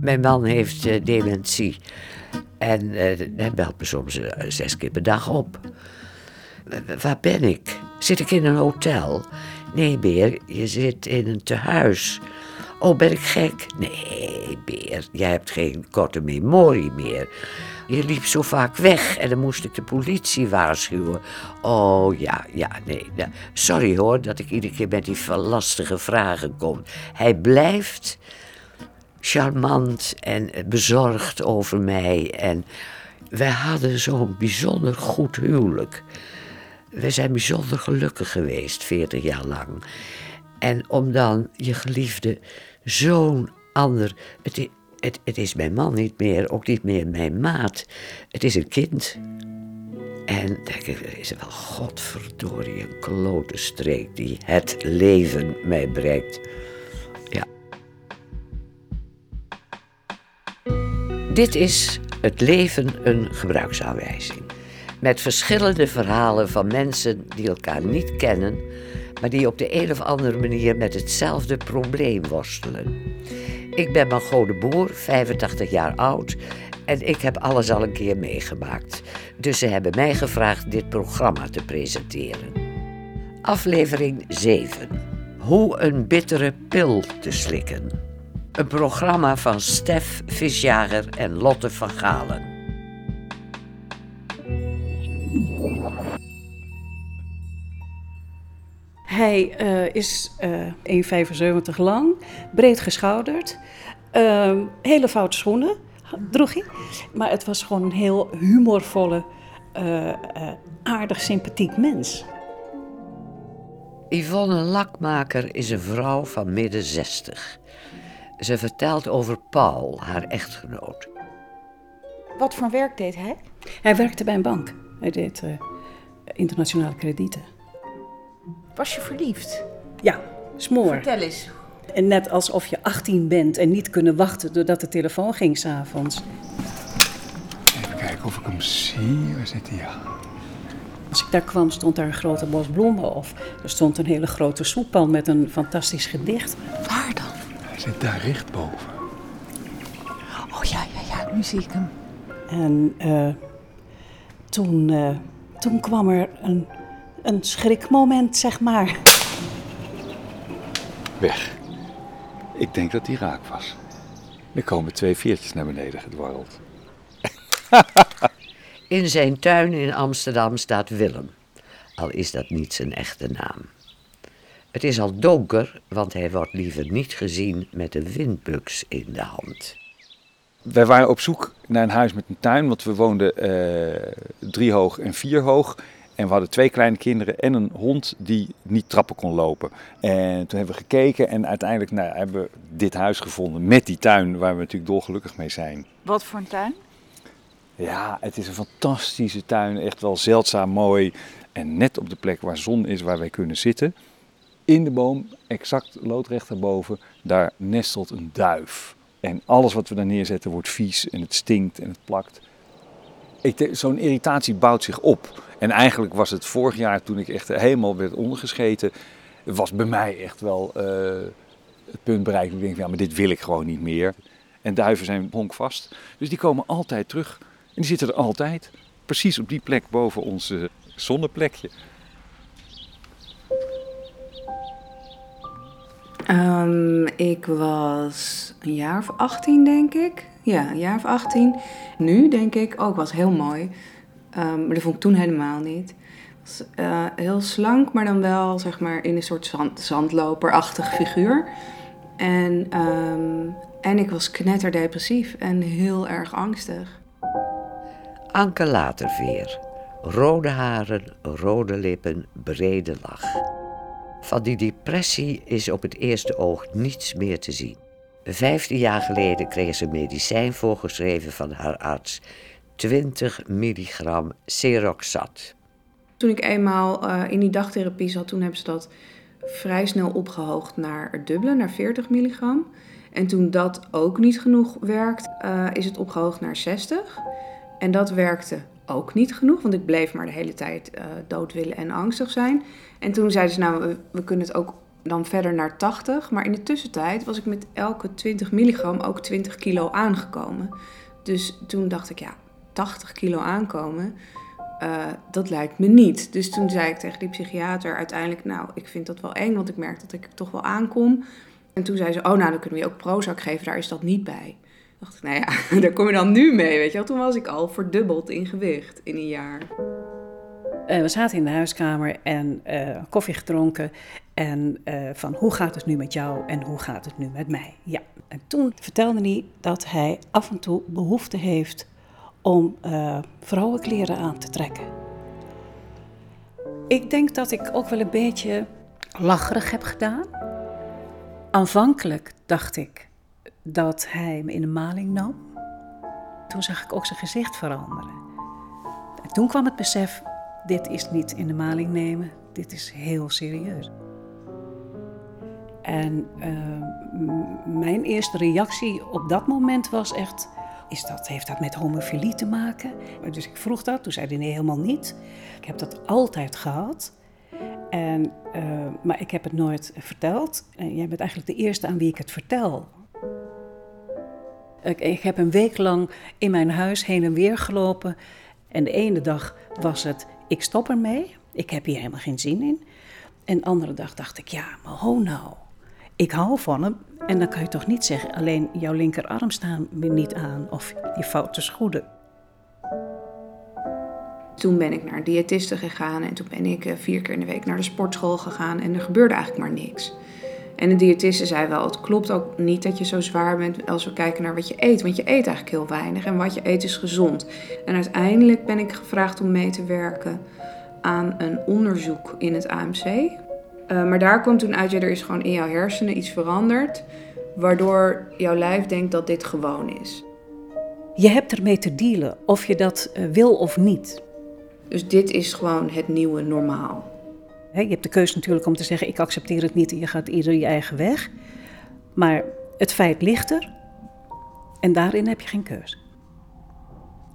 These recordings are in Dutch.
Mijn man heeft uh, dementie. En uh, hij belt me soms uh, zes keer per dag op. waar ben ik? Zit ik in een hotel? Nee, Beer, je zit in een tehuis. Oh, ben ik gek? Nee, Beer, jij hebt geen korte memorie meer. Je liep zo vaak weg en dan moest ik de politie waarschuwen. Oh ja, ja, nee. Nou, sorry hoor dat ik iedere keer met die lastige vragen kom. Hij blijft charmant en bezorgd over mij. En wij hadden zo'n bijzonder goed huwelijk. We zijn bijzonder gelukkig geweest, 40 jaar lang. En om dan je geliefde zo'n ander. Het, het, het is mijn man niet meer, ook niet meer mijn maat. Het is een kind. En denk ik, is er wel godverdorie een klote streek die het leven mij brengt. Dit is Het leven een gebruiksaanwijzing. Met verschillende verhalen van mensen die elkaar niet kennen, maar die op de een of andere manier met hetzelfde probleem worstelen. Ik ben Margot de Boer, 85 jaar oud en ik heb alles al een keer meegemaakt. Dus ze hebben mij gevraagd dit programma te presenteren. Aflevering 7. Hoe een bittere pil te slikken. Een programma van Stef Visjager en Lotte van Galen. Hij uh, is uh, 1,75 lang, breed geschouderd, uh, hele foute schoenen droeg hij. Maar het was gewoon een heel humorvolle, uh, aardig sympathiek mens. Yvonne Lakmaker is een vrouw van midden 60. Ze vertelt over Paul, haar echtgenoot. Wat voor werk deed hij? Hij werkte bij een bank. Hij deed internationale kredieten. Was je verliefd? Ja, smoor. Vertel eens. En net alsof je 18 bent en niet kunnen wachten doordat de telefoon ging s'avonds. Even kijken of ik hem zie. Waar zit hij? Als ik daar kwam, stond daar een grote bos bloemen. Of er stond een hele grote soeppan met een fantastisch gedicht. Hij zit daar rechtboven. Oh ja, ja, ja, nu zie ik hem. En uh, toen, uh, toen kwam er een een schrikmoment, zeg maar. Weg. Ik denk dat die raak was. Er komen twee veertjes naar beneden gedwarreld. in zijn tuin in Amsterdam staat Willem, al is dat niet zijn echte naam. Het is al donker, want hij wordt liever niet gezien met een windbuks in de hand. Wij waren op zoek naar een huis met een tuin, want we woonden uh, drie hoog en vier hoog. En we hadden twee kleine kinderen en een hond die niet trappen kon lopen. En toen hebben we gekeken en uiteindelijk nou, hebben we dit huis gevonden met die tuin waar we natuurlijk dolgelukkig mee zijn. Wat voor een tuin? Ja, het is een fantastische tuin, echt wel zeldzaam mooi. En net op de plek waar zon is, waar wij kunnen zitten. In de boom, exact loodrecht daarboven, daar nestelt een duif. En alles wat we daar neerzetten wordt vies en het stinkt en het plakt. Zo'n irritatie bouwt zich op. En eigenlijk was het vorig jaar toen ik echt helemaal werd ondergescheten, was bij mij echt wel uh, het punt bereikt. Ik denk, ja, maar dit wil ik gewoon niet meer. En duiven zijn honkvast. Dus die komen altijd terug. En die zitten er altijd. Precies op die plek boven ons zonneplekje. Um, ik was een jaar of 18, denk ik. Ja, een jaar of 18. Nu denk ik, ook oh, was heel mooi. Um, maar dat vond ik toen helemaal niet. Was, uh, heel slank, maar dan wel zeg maar in een soort zand, zandloperachtig figuur. En, um, en ik was knetterdepressief en heel erg angstig. Anke Laterveer. Rode haren, rode lippen, brede lach. Van die depressie is op het eerste oog niets meer te zien. Vijftien jaar geleden kreeg ze medicijn voorgeschreven van haar arts. 20 milligram Seroxat. Toen ik eenmaal uh, in die dagtherapie zat, toen hebben ze dat vrij snel opgehoogd naar het dubbele, naar 40 milligram. En toen dat ook niet genoeg werkt, uh, is het opgehoogd naar 60. En dat werkte ook niet genoeg, want ik bleef maar de hele tijd uh, dood willen en angstig zijn. En toen zeiden ze, nou, we, kunnen het ook dan verder naar 80. Maar in de tussentijd was ik met elke 20 milligram ook 20 kilo aangekomen. Dus toen dacht ik, ja, 80 kilo aankomen, uh, dat lijkt me niet. Dus toen zei ik tegen die psychiater uiteindelijk, nou, ik vind dat wel eng, want ik merk dat ik toch wel aankom. En toen zei ze, oh, nou, dan kunnen we je ook Prozac geven, daar is dat niet bij. Dacht ik, nou ja, daar kom je dan nu mee, weet je wel. Toen was ik al verdubbeld in gewicht in een jaar. Uh, we zaten in de huiskamer en uh, koffie gedronken. En uh, van hoe gaat het nu met jou en hoe gaat het nu met mij? Ja. En toen vertelde hij dat hij af en toe behoefte heeft om vrouwenkleren aan te trekken. Ik denk dat ik ook wel een beetje lacherig heb gedaan. Aanvankelijk dacht ik dat hij me in de maling nam. Toen zag ik ook zijn gezicht veranderen. En toen kwam het besef, dit is niet in de maling nemen, dit is heel serieus. En uh, mijn eerste reactie op dat moment was echt, is dat, heeft dat met homofilie te maken? Dus ik vroeg dat, toen zei hij nee, helemaal niet. Ik heb dat altijd gehad. En, uh, maar ik heb het nooit verteld. En jij bent eigenlijk de eerste aan wie ik het vertel. Ik, heb een week lang in mijn huis heen en weer gelopen. En de ene dag was het, ik stop ermee. Ik heb hier helemaal geen zin in. En de andere dag dacht ik, ja, maar ho nou ik hou van hem. En dan kan je toch niet zeggen, alleen jouw linkerarm staan me niet aan of je foute schoenen. Toen ben ik naar een diëtiste gegaan en toen ben ik eh, vier keer in de week naar de sportschool gegaan en er gebeurde eigenlijk maar niks. En de diëtiste zei wel, het klopt ook niet dat je zo zwaar bent als we kijken naar wat je eet. Want je eet eigenlijk heel weinig en wat je eet is gezond. En uiteindelijk ben ik gevraagd om mee te werken aan een onderzoek in het AMC. Uh, maar daar komt toen uit, ja, er is gewoon in jouw hersenen iets veranderd, waardoor jouw lijf denkt dat dit gewoon is. Je hebt ermee te dealen, of je dat uh, wil of niet. Dus dit is gewoon het nieuwe normaal. Je hebt de keuze natuurlijk om te zeggen, ik accepteer het niet en je gaat ieder je eigen weg. Maar het feit ligt er en daarin heb je geen keuze.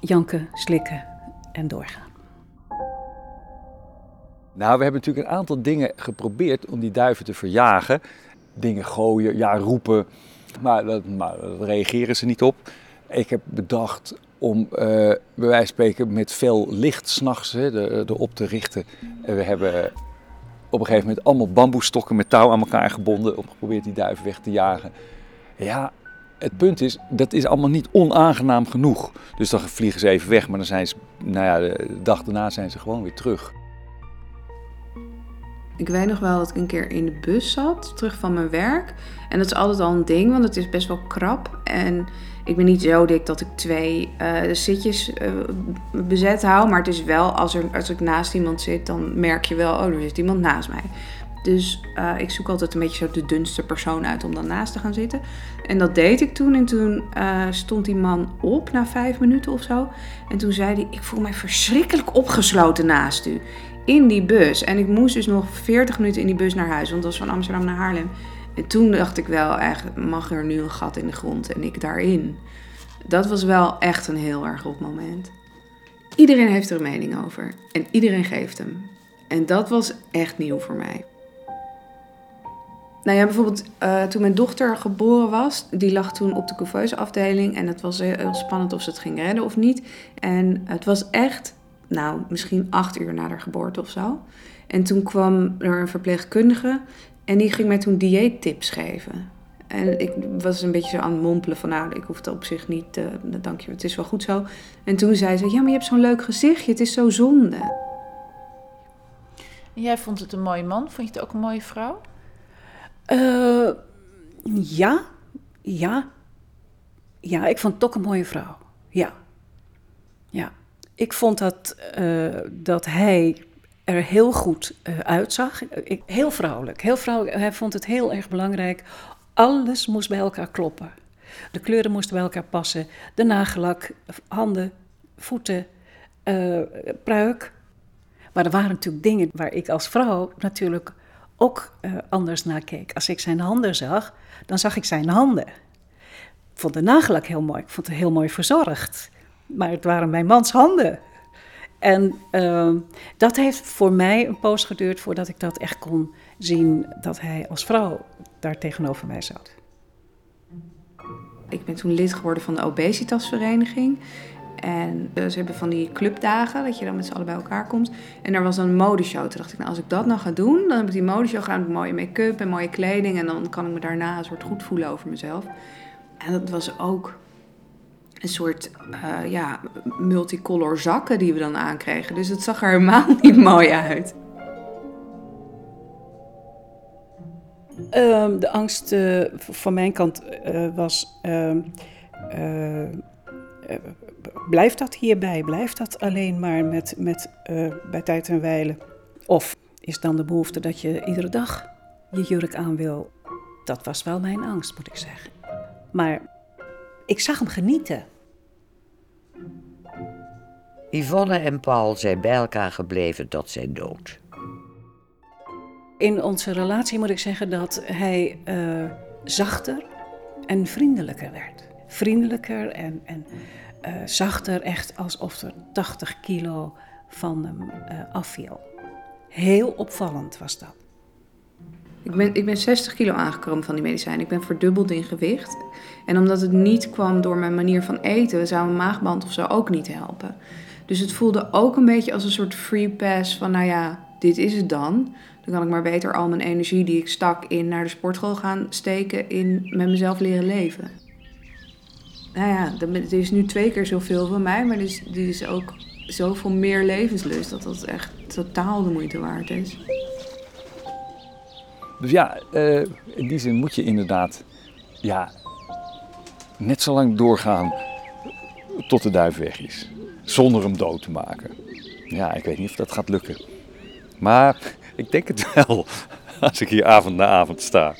Janken, slikken en doorgaan. Nou, we hebben natuurlijk een aantal dingen geprobeerd om die duiven te verjagen. Dingen gooien, ja, roepen, maar, dat, reageren ze niet op. Ik heb bedacht om uh, bij wijze van spreken met veel licht s'nachts erop te richten. En we hebben op een gegeven moment allemaal bamboestokken met touw aan elkaar gebonden om geprobeerd die duiven weg te jagen. Ja, het punt is, dat is allemaal niet onaangenaam genoeg. Dus dan vliegen ze even weg, maar dan zijn ze, nou ja, de dag daarna zijn ze gewoon weer terug. Ik weet nog wel dat ik een keer in de bus zat, terug van mijn werk. En dat is altijd al een ding, want het is best wel krap. En ik ben niet zo dik dat ik twee uh, zitjes uh, bezet hou. Maar het is wel, als, er, als ik naast iemand zit, dan merk je wel, oh, er zit iemand naast mij. Dus uh, ik zoek altijd een beetje zo de dunste persoon uit om dan naast te gaan zitten. En dat deed ik toen. En toen stond die man op na vijf minuten of zo. En toen zei hij: Ik voel mij verschrikkelijk opgesloten naast u in die bus. En ik moest dus nog 40 minuten in die bus naar huis, want dat was van Amsterdam naar Haarlem. En toen dacht ik wel, mag er nu een gat in de grond en ik daarin. Dat was wel echt een heel erg goed moment. Iedereen heeft er een mening over en iedereen geeft hem. En dat was echt nieuw voor mij. Nou ja, bijvoorbeeld uh, toen mijn dochter geboren was, die lag toen op de couveuse en het was heel spannend of ze het ging redden of niet. En het was echt nou, misschien acht uur na haar geboorte of zo. En toen kwam er een verpleegkundige en die ging mij toen dieettips geven. En ik was een beetje zo aan het mompelen van, nou, ik hoef het op zich niet, uh, dank je, het is wel goed zo. En toen zei ze, ja, maar je hebt zo'n leuk gezichtje, het is zo zonde. En jij vond het een mooie man, vond je het ook een mooie vrouw? Uh, ja, ja. Ja, ik vond het ook een mooie vrouw, ja. Ja. Ik vond dat, uh, dat hij er heel goed uh, uitzag. Heel vrouwelijk. Heel vrouwelijk. Hij vond het heel erg belangrijk. Alles moest bij elkaar kloppen. De kleuren moesten bij elkaar passen. De nagellak, handen, voeten, uh, pruik. Maar er waren natuurlijk dingen waar ik als vrouw natuurlijk ook anders naar keek. Als ik zijn handen zag, dan zag ik zijn handen. Ik vond de nagellak heel mooi. Ik vond het heel mooi verzorgd. Maar het waren mijn mans handen. En uh, dat heeft voor mij een poos geduurd voordat ik dat echt kon zien dat hij als vrouw daar tegenover mij zat. Ik ben toen lid geworden van de obesitasvereniging. En eh, ze hebben van die clubdagen, dat je dan met z'n allen bij elkaar komt. En er was dan een modeshow. Toen dacht ik, nou, als ik dat nou ga doen, dan heb ik die modeshow gedaan met mooie make-up en mooie kleding. En dan kan ik me daarna een soort goed voelen over mezelf. En dat was ook een soort uh, ja, multicolor zakken die we dan aankregen. Dus het zag er helemaal niet mooi uit. Um, de angst uh, van mijn kant uh, was. Uh, blijft dat hierbij? Blijft dat alleen maar met, met bij tijd en wijlen? Of is dan de behoefte dat je iedere dag je jurk aan wil? Dat was wel mijn angst, moet ik zeggen. Maar ik zag hem genieten. Yvonne en Paul zijn bij elkaar gebleven tot zijn dood. In onze relatie moet ik zeggen dat hij uh, zachter en vriendelijker werd. Vriendelijker en, en uh, zachter, echt alsof er 80 kilo van hem uh, afviel. Heel opvallend was dat. Ik ben, ik ben 60 kilo aangekomen van die medicijnen. Ik ben verdubbeld in gewicht. En omdat het niet kwam door mijn manier van eten, zou een maagband of zo ook niet helpen. Dus het voelde ook een beetje als een soort free pass van, nou ja, dit is het dan. Dan kan ik maar beter al mijn energie die ik stak in naar de sportschool gaan steken in met mezelf leren leven. Nou ja, er is nu twee keer zoveel van mij, maar er is, is ook zoveel meer levenslust dat dat echt totaal de moeite waard is. Dus ja, uh, in die zin moet je inderdaad ja, net zo lang doorgaan tot de duif weg is. Zonder hem dood te maken. Ja, ik weet niet of dat gaat lukken. Maar ik denk het wel, als ik hier avond na avond sta.